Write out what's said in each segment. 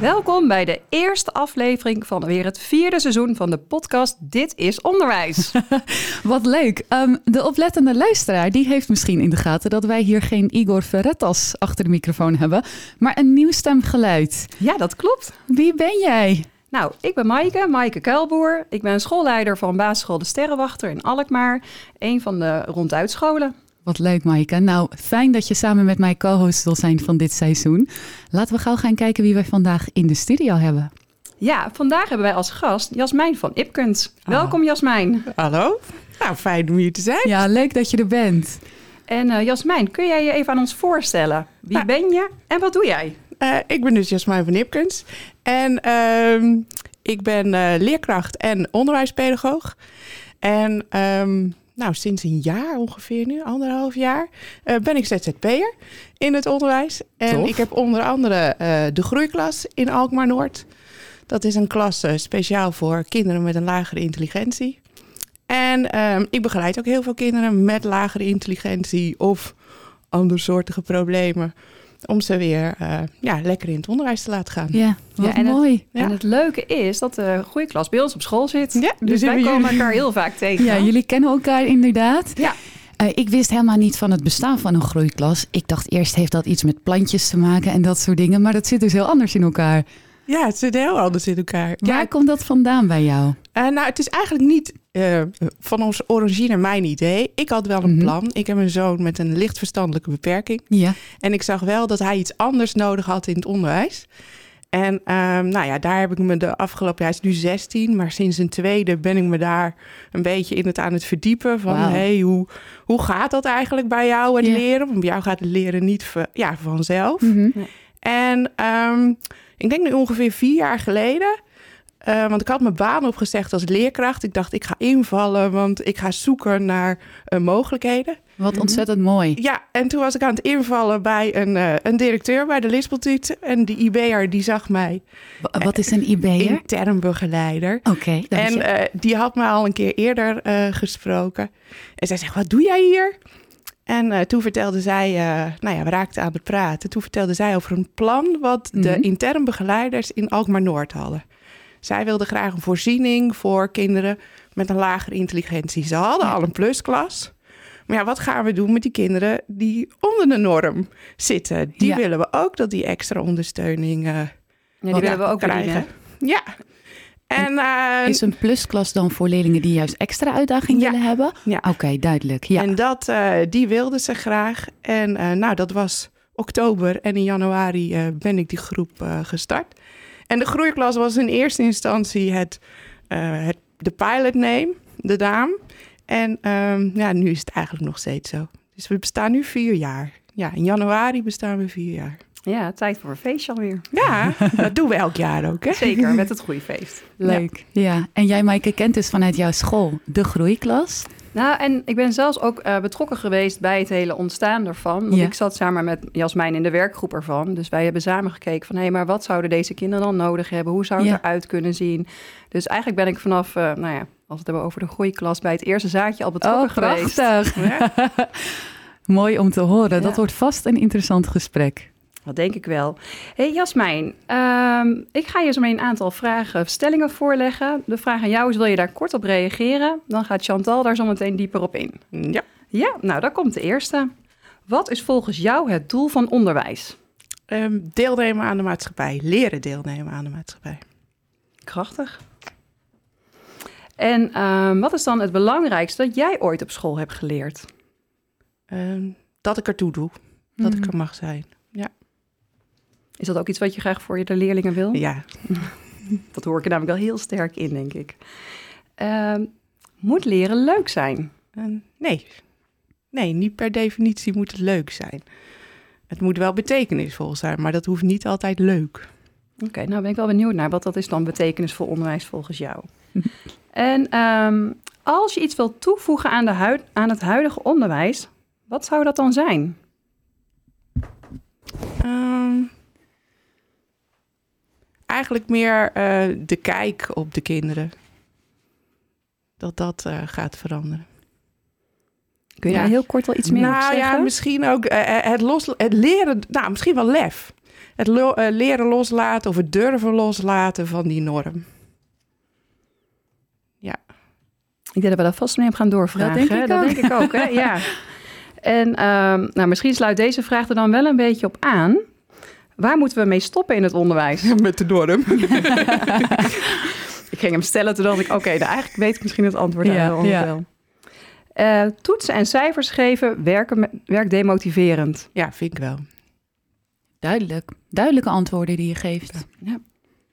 Welkom bij de eerste aflevering van weer het vierde seizoen van de podcast Dit is Onderwijs. Wat leuk. Ehm, de oplettende luisteraar die heeft misschien in de gaten dat wij hier geen Igor Ferretas achter de microfoon hebben, maar een nieuw stemgeluid. ja, dat klopt. Wie ben jij? Nou, ik ben Maaike, Maaike Kuilboer. Ik ben schoolleider van basisschool De Sterrenwachter in Alkmaar. Een van de ronduitscholen. Wat leuk, Maaike. Nou, fijn dat je samen met mij co-host wil zijn van dit seizoen. Laten we gauw gaan kijken wie wij vandaag in de studio hebben. Ja, vandaag hebben wij als gast Jasmijn van Ipkens. Welkom Jasmijn. Hallo. Nou, fijn om hier te zijn. Ja, leuk dat je er bent. En eh, Jasmijn, kun jij je even aan ons voorstellen? Wie Ja. ben je en wat doe jij? Eh, ik ben dus Jasmijn van Nipkens. En ehm, ik ben eh, leerkracht en onderwijspedagoog. En ehm, nou, sinds een jaar ongeveer nu, anderhalf jaar, eh, ben ik ZZP'er in het onderwijs. En Tof. ik heb onder andere eh, de groeiklas in Alkmaar Noord. Dat is een klas eh, speciaal voor kinderen met een lagere intelligentie. En ehm, ik begeleid ook heel veel kinderen met lagere intelligentie of andersoortige problemen. Om ze weer eh, ja, lekker in het onderwijs te laten gaan. Ja, wat Ja, en het- mooi. Ja. En het leuke is dat de goede klas bij ons op school zit. Ja, dus dus wij komen jullie- elkaar heel vaak tegen. Ja, jullie kennen elkaar inderdaad. Ja. Eh, ik wist helemaal niet van het bestaan van een groeiklas. Ik dacht eerst heeft dat iets met plantjes te maken en dat soort dingen. Maar dat zit dus heel anders in elkaar. Ja, het zit heel anders in elkaar. Waar Ja, komt dat vandaan bij jou? eh, nou, het is eigenlijk niet eh, van ons origine mijn idee. Ik had wel een Mhm. plan. Ik heb een zoon met een licht verstandelijke beperking. Ja. En ik zag wel dat hij iets anders nodig had in het onderwijs. En ehm, nou ja, daar heb ik me de afgelopen jaar, hij is nu 16, maar sinds een tweede ben ik me daar een beetje in het aan het verdiepen. Van Wauw. hey, hoe, hoe gaat dat eigenlijk bij jou, het Ja. leren? Want bij jou gaat het leren niet ja, vanzelf. Mhm. En ehm, ik denk nu ongeveer vier jaar geleden. eh, want ik had mijn baan opgezegd als leerkracht. Ik dacht, ik ga invallen, want ik ga zoeken naar eh, mogelijkheden. Wat ontzettend mooi. Ja, en toen was ik aan het invallen bij een, eh, een directeur bij de Lispeltuut. En die IB'er die zag mij, Wa- Wat is een IB'er? intern begeleider. Oké, dank En je. eh, die had me al een keer eerder eh, gesproken. En zij zegt, wat doe jij hier? En eh, toen vertelde zij, eh, nou ja, we raakten aan het praten. Toen vertelde zij over een plan wat de Mhm. intern begeleiders in Alkmaar Noord hadden. Zij wilden graag een voorziening voor kinderen met een lagere intelligentie. Ze hadden Ja. al een plusklas. Maar ja, wat gaan we doen met die kinderen die onder de norm zitten? Die Ja. willen we ook dat die extra ondersteuning eh, Ja, die willen we ook krijgen. krijgen. Ja. En, eh, Is een plusklas dan voor leerlingen die juist extra uitdaging Ja. willen hebben? Ja. Oké, duidelijk. Ja. En dat, eh, die wilden ze graag. En eh, nou, dat was oktober. En in januari ben ik die groep gestart. En de groeiklas was in eerste instantie het, het, de pilot name, de naam. En ehm, ja, nu is het eigenlijk nog steeds zo. Dus we bestaan nu vier jaar. Ja, in januari bestaan we vier jaar. Ja, tijd voor een feestje alweer. Ja, dat doen we elk jaar ook, hè? Zeker, met het groeifeest. Leuk. Ja. En jij, Maaike, kent dus vanuit jouw school de groeiklas. Nou, en ik ben zelfs ook eh, betrokken geweest bij het hele ontstaan ervan. Want Ja. ik zat samen met Jasmijn in de werkgroep ervan. Dus wij hebben samen gekeken van... hé, maar wat zouden deze kinderen dan nodig hebben? Hoe zou het Ja. eruit kunnen zien? Dus eigenlijk ben ik vanaf, eh, nou ja, als we het hebben over de groeiklas... bij het eerste zaadje al betrokken Oh, geweest. prachtig. Ja. Mooi om te horen. Dat wordt vast een interessant gesprek. Dat denk ik wel. hey, Jasmijn, ehm, ik ga je zo een aantal vragen, stellingen voorleggen. De vraag aan jou is, wil je daar kort op reageren? Dan gaat Chantal daar zo meteen dieper op in. Ja. Ja, nou, daar komt de eerste. Wat is volgens jou het doel van onderwijs? Ehm, deelnemen aan de maatschappij. Leren deelnemen aan de maatschappij. Krachtig. En ehm, wat is dan het belangrijkste dat jij ooit op school hebt geleerd? Dat ik ertoe doe. Dat Mhm. ik er mag zijn. Is dat ook iets wat je graag voor je de leerlingen wil? Ja, Dat hoor ik er namelijk wel heel sterk in, denk ik. Ehm, moet leren leuk zijn? En nee. Nee, niet per definitie moet het leuk zijn. Het moet wel betekenisvol zijn, maar dat hoeft niet altijd leuk. Oké, nou ben ik wel benieuwd naar wat dat is dan betekenisvol onderwijs volgens jou. en ehm, als je iets wilt toevoegen aan, de huid, aan het huidige onderwijs, wat zou dat dan zijn? Ehm, eigenlijk meer eh, de kijk op de kinderen. Dat dat eh, gaat veranderen. Kun je Ja. daar heel kort wel iets meer nou over zeggen? ja, misschien ook eh, het, los, het leren, nou misschien wel lef. Het lo- leren loslaten of het durven loslaten van die norm. Ik denk dat we daar vast mee gaan doorvragen. Dat denk ik dat ook. denk ik ook. Hè? Ja. En ehm, nou, misschien sluit deze vraag er dan wel een beetje op aan. Waar moeten we mee stoppen in het onderwijs? Met de norm. Ik ging hem stellen, toen dacht ik, oké, nou, eigenlijk weet ik misschien het antwoord Ja, ja. wel. Eh, toetsen en cijfers geven werken, werkt demotiverend. Ja, vind ik wel. Duidelijk. Duidelijke antwoorden die je geeft.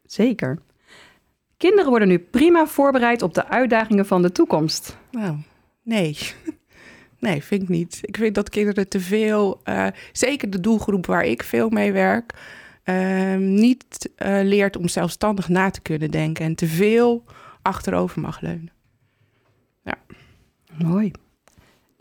Zeker. Kinderen worden nu prima voorbereid op de uitdagingen van de toekomst. Nou, nee. Nee, vind ik niet. Ik vind dat kinderen te veel, eh, zeker de doelgroep waar ik veel mee werk, ehm, niet eh, leert om zelfstandig na te kunnen denken en te veel achterover mag leunen. Mooi.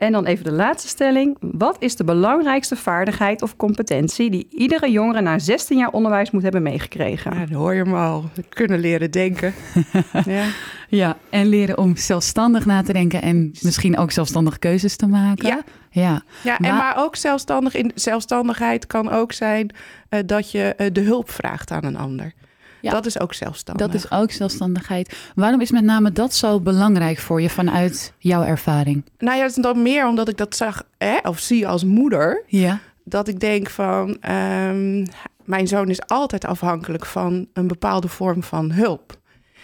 En dan even de laatste stelling. Wat is de belangrijkste vaardigheid of competentie die iedere jongere na 16 jaar onderwijs moet hebben meegekregen? Ja, dan hoor je hem al. Kunnen leren denken. ja. Ja, en leren om zelfstandig na te denken en misschien ook zelfstandig keuzes te maken. Ja. ja. Ja, en Maar- maar ook zelfstandig in zelfstandigheid kan ook zijn eh, dat je eh, de hulp vraagt aan een ander. Ja. Dat is ook zelfstandig. Dat is ook zelfstandigheid. Waarom is met name dat zo belangrijk voor je vanuit jouw ervaring? Nou ja, het is dan meer omdat ik dat zag hè, of zie als moeder. Ja. Dat ik denk van, ehm, mijn zoon is altijd afhankelijk van een bepaalde vorm van hulp.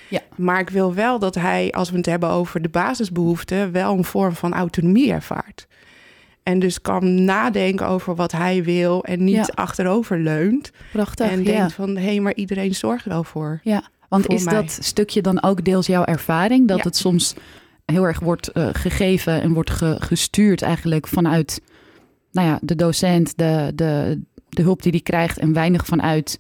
Ja. Maar ik wil wel dat hij, als we het hebben over de basisbehoeften, wel een vorm van autonomie ervaart. En dus kan nadenken over wat hij wil en niet Ja. achterover leunt. Prachtig. en denkt van, hé, maar iedereen zorgt wel voor. Ja, want voor is mij. dat stukje dan ook deels jouw ervaring? Dat het soms heel erg wordt eh, gegeven en wordt ge- gestuurd eigenlijk vanuit nou ja, de docent, de, de, de hulp die die krijgt en weinig vanuit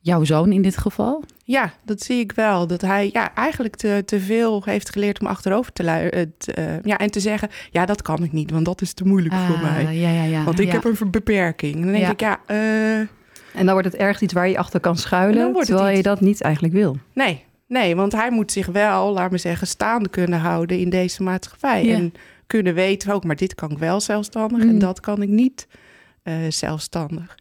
jouw zoon in dit geval? Ja, dat zie ik wel. Dat hij ja, eigenlijk te, te veel heeft geleerd om achterover te luisteren. ja, en te zeggen, ja, dat kan ik niet, want dat is te moeilijk voor Ah, mij. Ja, ja, ja. Want ik ja. heb een beperking. Dan denk Ja. ik, ja, eh, En dan wordt het ergens iets waar je achter kan En schuilen, terwijl je dat niet eigenlijk wil. nee. Nee, want hij moet zich wel, laat me zeggen, staande kunnen houden in deze maatschappij. Ja. En kunnen weten ook, maar dit kan ik wel zelfstandig Mm. en dat kan ik niet eh, zelfstandig.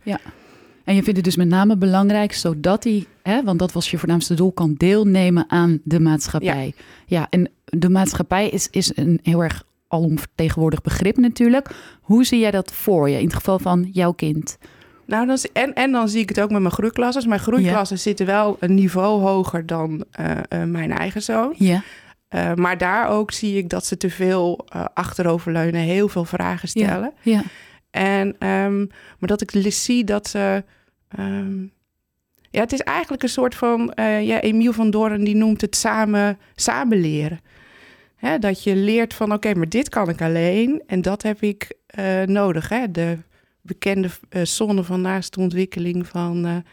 En je vindt het dus met name belangrijk zodat hij, hè, want dat was je voornaamste doel, kan deelnemen aan de maatschappij. Ja, en de maatschappij is, is een heel erg alomvertegenwoordigd begrip natuurlijk. Hoe zie jij dat voor je in het geval van jouw kind? Nou, dan, en, en dan zie ik het ook met mijn groeiklassen. Mijn groeiklassen zitten wel een niveau hoger dan eh, eh, mijn eigen zoon. Ja, Eh, maar daar ook zie ik dat ze te veel achteroverleunen, heel veel vragen stellen. ja, En, ehm, maar dat ik zie dat ze. Em, ja, het is eigenlijk een soort van. eh, ja, Emiel van Doorn die noemt het samen, samen leren. Hè, dat je leert van oké, maar dit kan ik alleen en dat heb ik eh, nodig. Hè? De bekende eh, zonne van naaste ontwikkeling van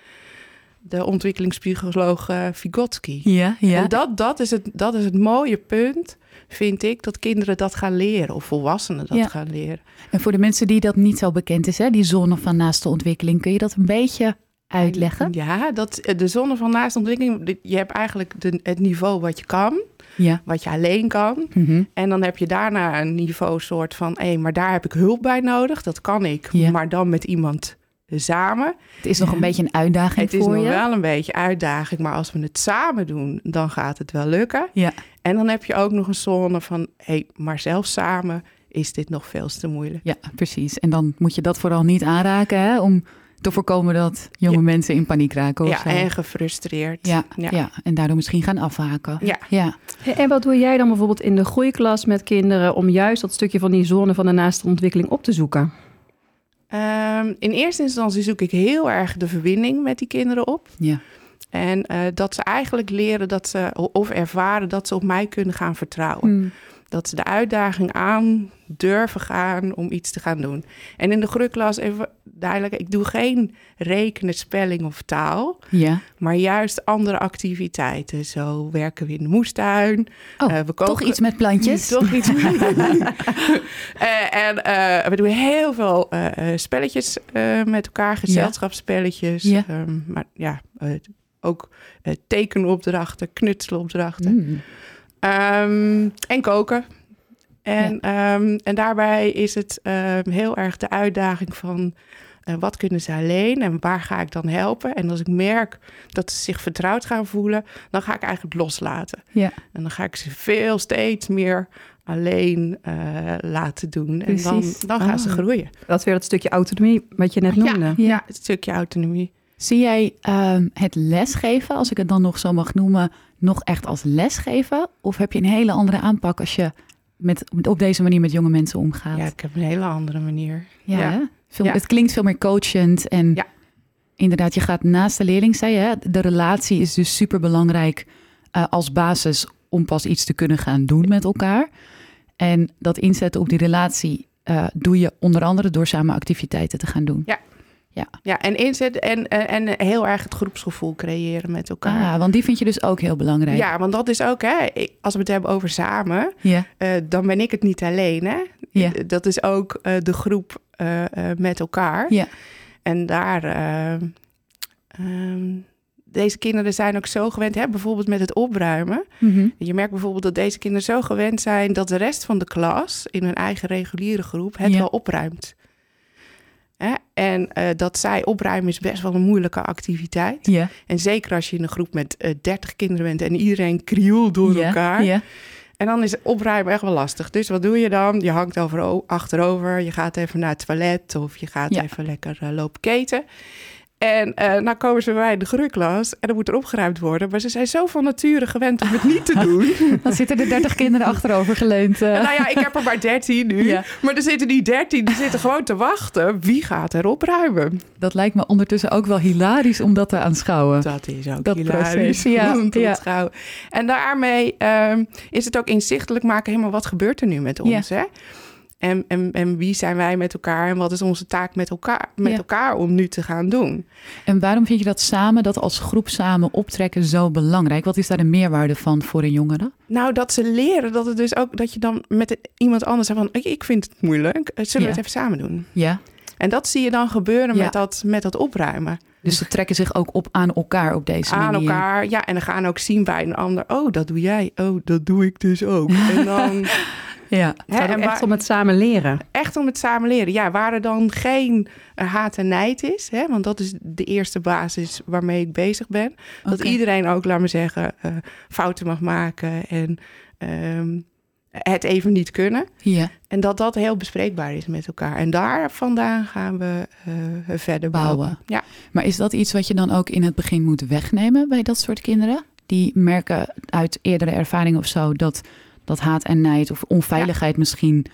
de ontwikkelingspsycholoog eh, Vygotsky. ja, ja. En dat, dat, is het, dat is het mooie punt, vind ik, dat kinderen dat gaan leren of volwassenen dat Ja. gaan leren. En voor de mensen die dat niet zo bekend is, hè, die zone van naaste ontwikkeling, kun je dat een beetje uitleggen? Ja, dat, de zonne van naaste ontwikkeling, je hebt eigenlijk de, het niveau wat je kan, Ja. wat je alleen kan. Mhm. En dan heb je daarna een niveau soort van, hé, maar daar heb ik hulp bij nodig, dat kan ik, Ja. maar dan met iemand samen. Het is nog een beetje een uitdaging Het is voor nog je. wel een beetje uitdaging, maar als we het samen doen, dan gaat het wel lukken. Ja. En dan heb je ook nog een zone van, hé, maar zelfs samen is dit nog veel te moeilijk. Ja, precies. En dan moet je dat vooral niet aanraken, hè, om te voorkomen dat jonge Ja. mensen in paniek raken. Of Ja, zo. en gefrustreerd. ja, ja. ja. en daardoor misschien gaan afhaken. Ja. ja. En wat doe jij dan bijvoorbeeld in de groeiklas met kinderen om juist dat stukje van die zone van de naaste ontwikkeling op te zoeken? Ehm, in eerste instantie zoek ik heel erg de verbinding met die kinderen op. ja. En eh, dat ze eigenlijk leren dat ze, of ervaren dat ze op mij kunnen gaan vertrouwen. Mm. Dat ze de uitdaging aan durven gaan om iets te gaan doen. En in de groeiklas, even duidelijk, ik doe geen rekenen, spelling of taal, Ja. maar juist andere activiteiten. Zo werken we in de moestuin. Oh, Eh, we koken- toch iets met plantjes? Toch iets. Eh, en eh, we doen heel veel eh, eh, spelletjes eh, met elkaar, gezelschapsspelletjes. Ja. Ehm, maar ja, eh, ook eh, tekenopdrachten, knutselopdrachten. Mm. Ehm, en koken. En, ehm, en daarbij is het ehm, heel erg de uitdaging van eh, wat kunnen ze alleen en waar ga ik dan helpen? En als ik merk dat ze zich vertrouwd gaan voelen, dan ga ik eigenlijk loslaten. Ja. En dan ga ik ze veel steeds meer alleen eh, laten doen. En dan, dan gaan ze Oh. groeien. Dat is weer dat stukje autonomie wat je net Ja. noemde. Ja. Het stukje autonomie. Zie jij het lesgeven, als ik het dan nog zo mag noemen, nog echt als lesgeven? Of heb je een hele andere aanpak als je met, met- op deze manier met jonge mensen omgaat? Ja, ik heb een hele andere manier. Ja, ja. hè? Veel, Ja. Het klinkt veel meer coachend. En Ja. inderdaad, je gaat naast de leerling, zei je, de relatie is dus super belangrijk als basis om pas iets te kunnen gaan doen met elkaar. En dat inzetten op die relatie eh, doe je onder andere door samen activiteiten te gaan doen. Ja, en inzet en, en, en heel erg het groepsgevoel creëren met elkaar. Ah, want die vind je dus ook heel belangrijk. Ja, want dat is ook, hè, als we het hebben over samen, Ja, eh, dan ben ik het niet alleen. Hè? Ja. Dat is ook eh, de groep eh, eh, met elkaar. Ja. En daar, eh, ehm, deze kinderen zijn ook zo gewend, hè, bijvoorbeeld met het opruimen. Mhm. Je merkt bijvoorbeeld dat deze kinderen zo gewend zijn dat de rest van de klas in hun eigen reguliere groep het Ja. wel opruimt. Hè? En eh, dat zij opruimen is best wel een moeilijke activiteit. ja. En zeker als je in een groep met eh 30 kinderen bent en iedereen krioelt door elkaar. Ja. En dan is opruimen echt wel lastig. Dus wat doe je dan? Je hangt over, achterover, je gaat even naar het toilet of je gaat Ja. even lekker eh, lopen keten. En eh nou komen ze bij mij in de groeiklas en dan moet er opgeruimd worden. Maar ze zijn zo van nature gewend om het niet te doen. Dan zitten er 30 kinderen achterover geleund. eh. Nou ja, ik heb er maar 13 nu. Ja. Maar er zitten die 13, die zitten gewoon te wachten. Wie gaat er opruimen? Dat lijkt me ondertussen ook wel hilarisch om dat te aanschouwen. Dat is ook Dat hilarisch ja, om te ja. En daarmee ehm, is het ook inzichtelijk maken... helemaal wat gebeurt er nu met ons, hè? En, en, en wie zijn wij met elkaar en wat is onze taak met elkaar, met Ja. elkaar om nu te gaan doen? En waarom vind je dat samen, dat als groep samen optrekken zo belangrijk? Wat is daar de meerwaarde van voor een jongere? Nou, dat ze leren dat het dus ook dat je dan met iemand anders zegt van ik, ik vind het moeilijk, eh, zullen Ja. we het even samen doen? Ja. En dat zie je dan gebeuren Ja. met, dat, met dat opruimen. Dus ze trekken zich ook op aan elkaar op deze aan manier. elkaar. Ja, en dan gaan ook zien bij een ander. Oh, dat doe jij. Oh, dat doe ik dus ook. En dan Ja. Het gaat echt waar- om het samen leren. echt om het samen leren. Ja, waar er dan geen eh, haat en nijd is. Hè, want dat is de eerste basis waarmee ik bezig ben. Dat iedereen ook, laat me zeggen, eh, fouten mag maken. En ehm, het even niet kunnen. Ja, En dat dat heel bespreekbaar is met elkaar. En daar vandaan gaan we eh, verder bouwen. Bouwen. Ja. maar is dat iets wat je dan ook in het begin moet wegnemen bij dat soort kinderen? Die merken uit eerdere ervaring of zo dat, dat haat en nijd of onveiligheid misschien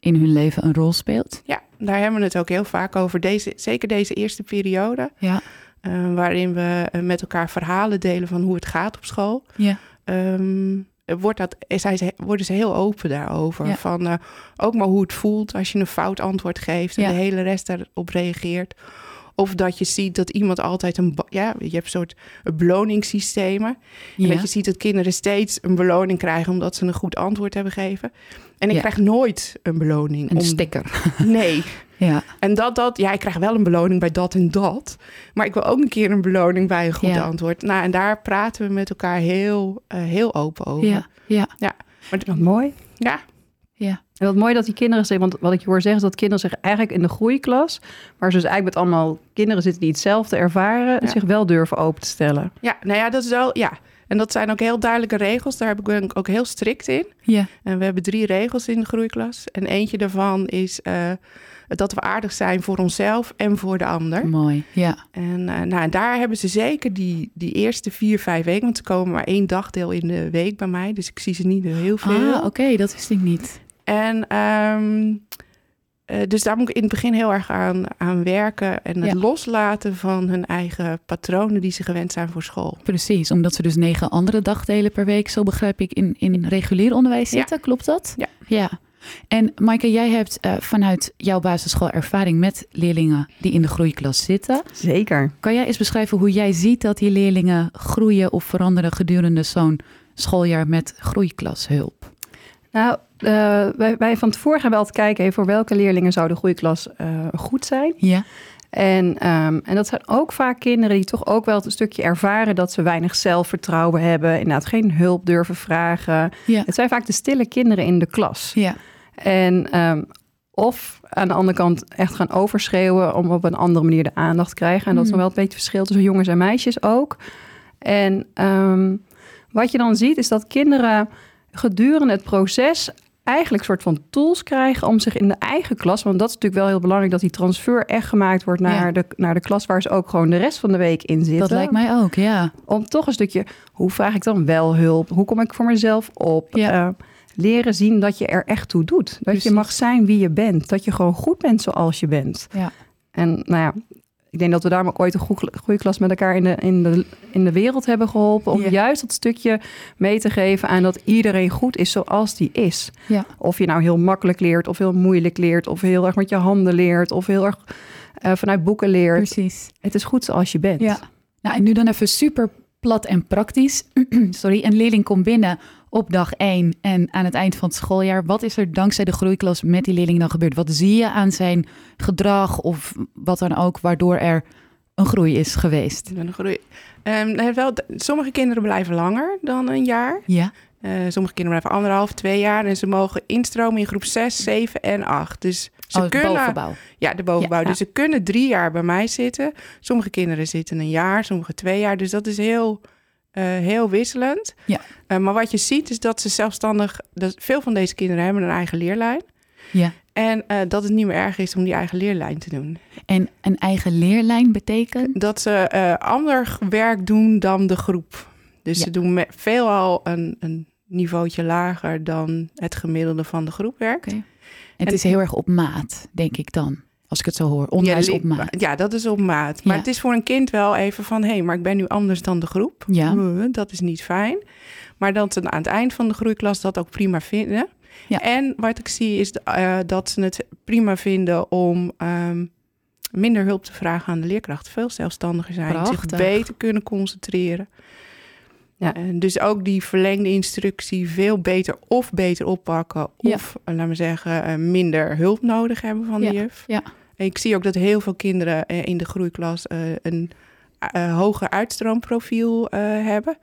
in hun leven een rol speelt? ja, daar hebben we het ook heel vaak over. Deze, zeker deze eerste periode. Ja, eh, waarin we eh, met elkaar verhalen delen van hoe het gaat op school. ja, Ehm, wordt dat, zijn ze, worden ze heel open daarover. Ja. Van, eh, ook maar hoe het voelt als je een fout antwoord geeft en Ja. de hele rest daarop reageert. Of dat je ziet dat iemand altijd een... Ja, je hebt een soort beloningssystemen. En ja. dat je ziet dat kinderen steeds een beloning krijgen... omdat ze een goed antwoord hebben gegeven. En ik Ja. krijg nooit een beloning. Een om- sticker. Nee. Ja, En dat, dat, ja, ik krijg wel een beloning bij dat en dat. Maar ik wil ook een keer een beloning bij een goed Ja. antwoord. Nou, en daar praten we met elkaar heel, eh, heel open over. ja, ja, Wat mooi. Ja, ja. En wat mooi dat die kinderen zich, want wat ik je hoor zeggen is dat kinderen zich eigenlijk in de groeiklas, waar ze dus eigenlijk met allemaal kinderen zitten die hetzelfde ervaren, Ja. zich wel durven open te stellen. ja, nou ja, dat is wel, ja. En dat zijn ook heel duidelijke regels. Daar heb ik ben ik ook heel strikt in. ja. En we hebben drie regels in de groeiklas. En eentje daarvan is eh, dat we aardig zijn voor onszelf en voor de ander. Mooi. Ja, En eh, nou, daar hebben ze zeker die, die eerste vier, vijf weken. Want ze komen maar één dagdeel in de week bij mij. Dus ik zie ze niet heel veel. ah, oké, dat wist ik niet. En ehm, eh, dus daar moet ik in het begin heel erg aan, aan werken. En het Ja. loslaten van hun eigen patronen die ze gewend zijn voor school. Precies, omdat ze dus negen andere dagdelen per week, zo begrijp ik, in, in regulier onderwijs Ja. zitten. Klopt dat? Ja. ja. En Maaike, jij hebt eh, vanuit jouw basisschool ervaring met leerlingen die in de groeiklas zitten. Zeker. Kan jij eens beschrijven hoe jij ziet dat die leerlingen groeien of veranderen gedurende zo'n schooljaar met groeiklashulp? Nou, eh, wij, wij van tevoren hebben altijd kijken voor welke leerlingen zou de groeiklas eh, goed zijn. Ja, En, ehm, en dat zijn ook vaak kinderen die toch ook wel een stukje ervaren dat ze weinig zelfvertrouwen hebben. Inderdaad, geen hulp durven vragen. ja, Het zijn vaak de stille kinderen in de klas. ja. En ehm, of aan de andere kant echt gaan overschreeuwen om op een andere manier de aandacht te krijgen. En dat is Mm. nog wel een beetje verschil tussen jongens en meisjes ook. En ehm, wat je dan ziet is dat kinderen gedurende het proces eigenlijk een soort van tools krijgen om zich in de eigen klas, want dat is natuurlijk wel heel belangrijk dat die transfer echt gemaakt wordt naar, Ja. de, naar de klas waar ze ook gewoon de rest van de week in zitten. Dat lijkt mij ook, ja. Om toch een stukje, hoe vraag ik dan wel hulp? Hoe kom ik voor mezelf op? Ja. Eh, leren zien dat je er echt toe doet. Dat Precies. je mag zijn wie je bent. Dat je gewoon goed bent zoals je bent. Ja. En nou ja, ik denk dat we daarom ook ooit een goe- goede klas met elkaar in de, in de, in de wereld hebben geholpen. Om juist dat stukje mee te geven aan dat iedereen goed is zoals die is. Ja. Of je nou heel makkelijk leert, of heel moeilijk leert, of heel erg met je handen leert, of heel erg eh, vanuit boeken leert. Precies. Het is goed zoals je bent. Ja. Nou, en nu dan even super plat en praktisch. Sorry, een leerling komt binnen op dag 1 en aan het eind van het schooljaar. Wat is er dankzij de groeiklas met die leerling dan gebeurd? Wat zie je aan zijn gedrag of wat dan ook, waardoor er een groei is geweest? Een groei. Ehm, wel, sommige kinderen blijven langer dan een jaar. Ja, Eh, sommige kinderen blijven anderhalf, twee jaar. En ze mogen instromen in groep 6, 7 en 8. Dus ze oh, kunnen. bovenbouw. Ja, de bovenbouw. Ja, Dus ze kunnen drie jaar bij mij zitten. Sommige kinderen zitten een jaar, sommige twee jaar. Dus dat is heel, eh, heel wisselend. Ja. Eh, maar wat je ziet is dat ze zelfstandig... Dat veel van deze kinderen hebben een eigen leerlijn. Ja. En eh, dat het niet meer erg is om die eigen leerlijn te doen. En een eigen leerlijn betekent? Dat ze ander werk doen dan de groep. Dus Ja. ze doen veelal een, een niveautje lager dan het gemiddelde van de groep werkt. En het is heel erg op maat, denk ik dan. Als ik het zo hoor. Onderwijs Ja, op maat. Ja, dat is op maat. Maar Ja. het is voor een kind wel even van... hé, hey, maar ik ben nu anders dan de groep. Ja. Dat is niet fijn. Maar dat ze aan het eind van de groeiklas dat ook prima vinden. Ja. En wat ik zie is eh, dat ze het prima vinden om... ehm, minder hulp te vragen aan de leerkracht. Veel zelfstandiger zijn. Prachtig. Zich beter kunnen concentreren. Ja. En dus ook die verlengde instructie veel beter of beter oppakken... Of, eh, laten we zeggen, eh, minder hulp nodig hebben van Ja. de juf. Ja. Ik zie ook dat heel veel kinderen eh, in de groeiklas eh, een eh, hoger uitstroomprofiel hebben.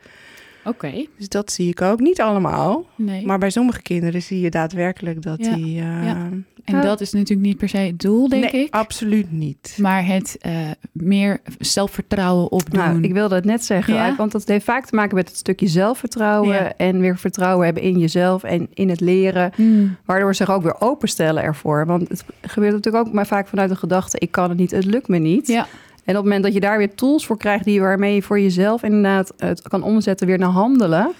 Oké. Dus dat zie ik ook. Niet allemaal. Nee. Maar bij sommige kinderen zie je daadwerkelijk dat Ja. die... Ja. En dat is natuurlijk niet per se het doel, denk nee, ik. absoluut niet. Maar het eh, meer zelfvertrouwen opdoen. Nou, ik wilde het net zeggen, Ja? want dat heeft vaak te maken met het stukje zelfvertrouwen Ja. en weer vertrouwen hebben in jezelf en in het leren, Hmm. waardoor ze zich ook weer openstellen ervoor. Want het gebeurt natuurlijk ook maar vaak vanuit de gedachte: ik kan het niet, het lukt me niet. Ja, En op het moment dat je daar weer tools voor krijgt, die waarmee je voor jezelf inderdaad het kan omzetten weer naar handelen,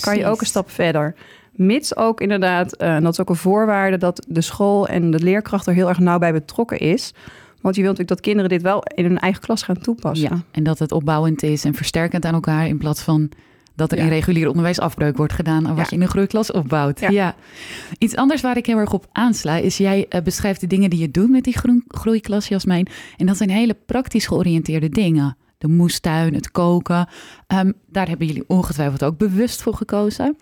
kan je ook een stap verder. Mits ook inderdaad, eh, en dat is ook een voorwaarde, dat de school en de leerkracht er heel erg nauw bij betrokken is. Want je wilt natuurlijk dat kinderen dit wel in hun eigen klas gaan toepassen. Ja, en dat het opbouwend is en versterkend aan elkaar in plaats van dat er Ja. in regulier onderwijs afbreuk wordt gedaan aan wat Ja. je in een groeiklas opbouwt. Ja. Ja. Iets anders waar ik heel erg op aansla is jij eh, beschrijft de dingen die je doet met die groen, groeiklas, Jasmijn. En dat zijn hele praktisch georiënteerde dingen. De moestuin, het koken. Ehm, daar hebben jullie ongetwijfeld ook bewust voor gekozen.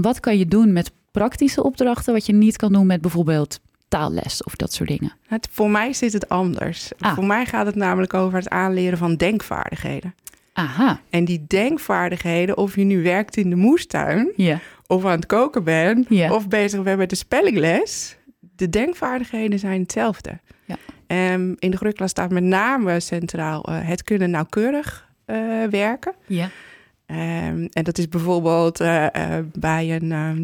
Wat kan je doen met praktische opdrachten wat je niet kan doen met bijvoorbeeld taalles of dat soort dingen? Het, voor mij zit het anders. Ah. Voor mij gaat het namelijk over het aanleren van denkvaardigheden. Aha, En die denkvaardigheden, of je nu werkt in de moestuin... of aan het koken bent, of bezig bent met de spellingles... de denkvaardigheden zijn hetzelfde. Ja. Ehm, in de groeiklas staat met name centraal eh, het kunnen nauwkeurig eh, werken. Ja. Ehm, en dat is bijvoorbeeld eh, eh, bij een... ehm,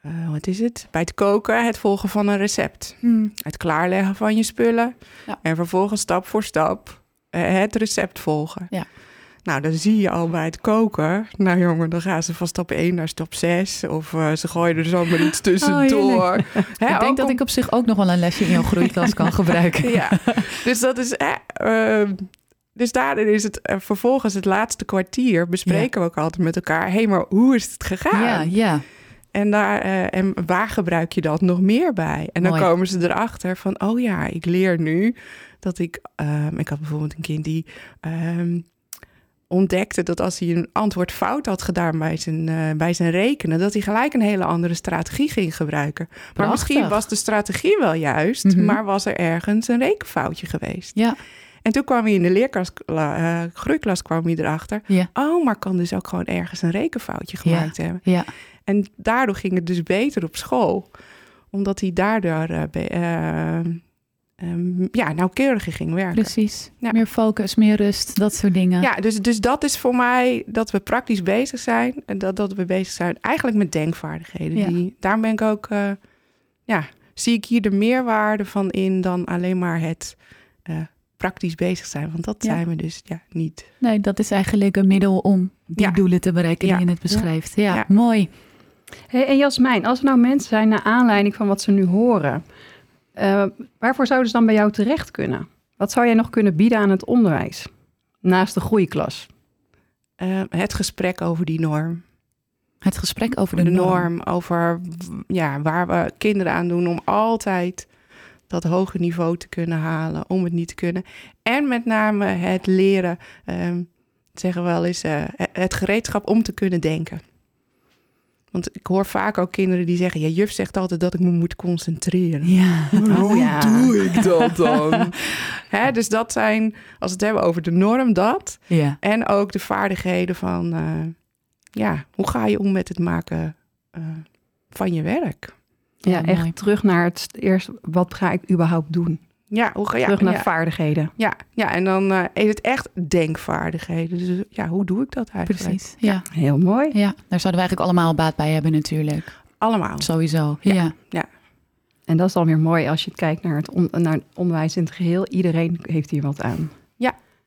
eh, wat is het? Bij het koken, het volgen van een recept. Hmm. Het klaarleggen van je spullen. Ja. En vervolgens stap voor stap het recept volgen. Ja. Nou, dan zie je al bij het koken. Nou jongen, dan gaan ze van stap 1 naar stap 6. Of uh, ze gooien er zomaar iets tussendoor. Oh, ik denk dat ik op zich ook nog wel een lesje in jouw groeiklas kan gebruiken. ja, dus dat is... Eh, uh, dus daarin is het uh, vervolgens het laatste kwartier bespreken ja. we ook altijd met elkaar. Hé, hey, maar hoe is het gegaan? Ja, ja. En, daar, uh, en waar gebruik je dat nog meer bij? En dan Mooi. komen ze erachter van, oh ja, ik leer nu dat ik... Um, ik had bijvoorbeeld een kind die um, ontdekte dat als hij een antwoord fout had gedaan bij zijn, uh, bij zijn rekenen... dat hij gelijk een hele andere strategie ging gebruiken. Maar Prachtig. misschien was de strategie wel juist, Mm -hmm. maar was er ergens een rekenfoutje geweest. Ja. En toen kwam hij in de leerklas, uh, groeiklas kwam hij erachter. Ja. Oh, maar kan dus ook gewoon ergens een rekenfoutje gemaakt ja. hebben. Ja. En daardoor ging het dus beter op school. Omdat hij daardoor uh, be, uh, um, ja, nauwkeuriger ging werken. Precies. Ja. Meer focus, meer rust, dat soort dingen. Ja, dus, dus dat is voor mij dat we praktisch bezig zijn. En dat, dat we bezig zijn eigenlijk met denkvaardigheden. Ja. Die, daar ben ik ook, ja, zie ik hier de meerwaarde van in dan alleen maar het uh, praktisch bezig zijn. Want dat Ja. zijn we dus ja, niet. Nee, dat is eigenlijk een middel om die Ja. doelen te bereiken die je net beschrijft. Ja, Ja. mooi. Hey, en Jasmijn, als er nou mensen zijn naar aanleiding van wat ze nu horen, uh, waarvoor zouden ze dan bij jou terecht kunnen? Wat zou jij nog kunnen bieden aan het onderwijs? Naast de groeiklas. Uh, het gesprek over die norm. Het gesprek over de, de norm. norm. Over ja, waar we kinderen aan doen om altijd dat hoge niveau te kunnen halen, om het niet te kunnen. En met name het leren, um, zeggen we wel eens, uh, het gereedschap om te kunnen denken. Want ik hoor vaak ook kinderen die zeggen: Ja, juf zegt altijd dat ik me moet concentreren. Ja. Maar hoe Oh, ja. doe ik dat dan? Hè, dus dat zijn, als we het hebben over de norm, dat. Ja. En ook de vaardigheden van, uh, ja, hoe ga je om met het maken uh, van je werk? Ja, Ja, echt mooi. terug naar het eerst, wat ga ik überhaupt doen? Ja, hoe ga ja, terug naar ja, vaardigheden. ja, ja, en dan uh, is het echt denkvaardigheden. Dus ja, hoe doe ik dat eigenlijk? Precies. Ja. Heel mooi. ja, daar zouden we eigenlijk allemaal baat bij hebben natuurlijk. Allemaal. Sowieso. Ja. Ja. En dat is dan weer mooi als je kijkt naar het, on, naar het onderwijs in het geheel. Iedereen heeft hier wat aan.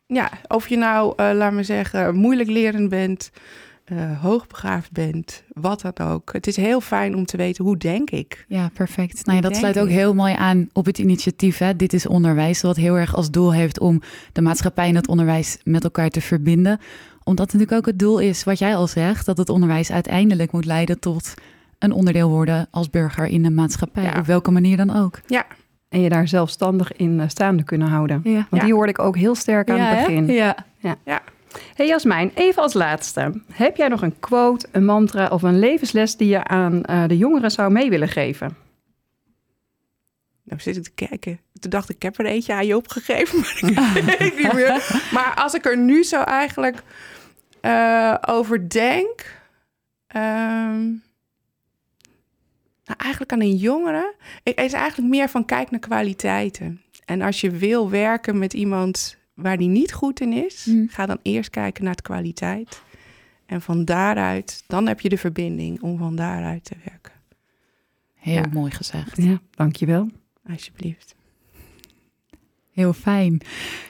Ja, of je nou, uh, laat me zeggen, moeilijk lerend bent, uh, hoogbegaafd bent, wat dan ook. Het is heel fijn om te weten, hoe denk ik? Ja, perfect. Nou ja, dat sluit ook ik. heel mooi aan op het initiatief. Hè? Dit is onderwijs, wat heel erg als doel heeft om de maatschappij en het onderwijs met elkaar te verbinden. Omdat natuurlijk ook het doel is, wat jij al zegt, dat het onderwijs uiteindelijk moet leiden tot een onderdeel worden als burger in de maatschappij. Ja. Op welke manier dan ook. Ja, En je daar zelfstandig in uh, staande kunnen houden. Ja. Want Ja. die hoorde ik ook heel sterk aan het begin. Ja. Hey Jasmijn, even als laatste. Heb jij nog een quote, een mantra of een levensles die je aan uh, de jongeren zou mee willen geven? nou zit ik te kijken. Toen dacht ik, ik heb er eentje aan je opgegeven, maar ik weet niet meer. Maar als ik er nu zo eigenlijk uh, over denk... Um, nou, eigenlijk aan een jongere... Ik is eigenlijk meer van kijk naar kwaliteiten. En als je wil werken met iemand waar die niet goed in is... Mm. ga dan eerst kijken naar de kwaliteit. En van daaruit, dan heb je de verbinding om van daaruit te werken. Heel Ja. mooi gezegd. Ja, dankjewel. Alsjeblieft. Heel fijn.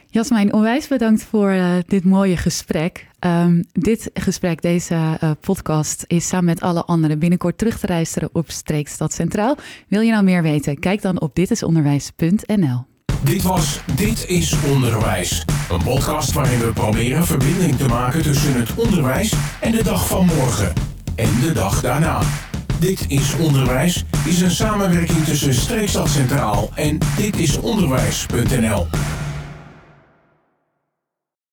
Jasmijn, onwijs bedankt voor uh, dit mooie gesprek. Um, dit gesprek, deze uh, podcast, is samen met alle anderen binnenkort terug te luisteren op Streekstad Centraal. Wil je nou meer weten? Kijk dan op ditisonderwijs.nl. Dit was Dit is Onderwijs. Een podcast waarin we proberen verbinding te maken tussen het onderwijs en de dag van morgen. En de dag daarna. Dit is Onderwijs is een samenwerking tussen Streekstad Centraal en ditisonderwijs.nl.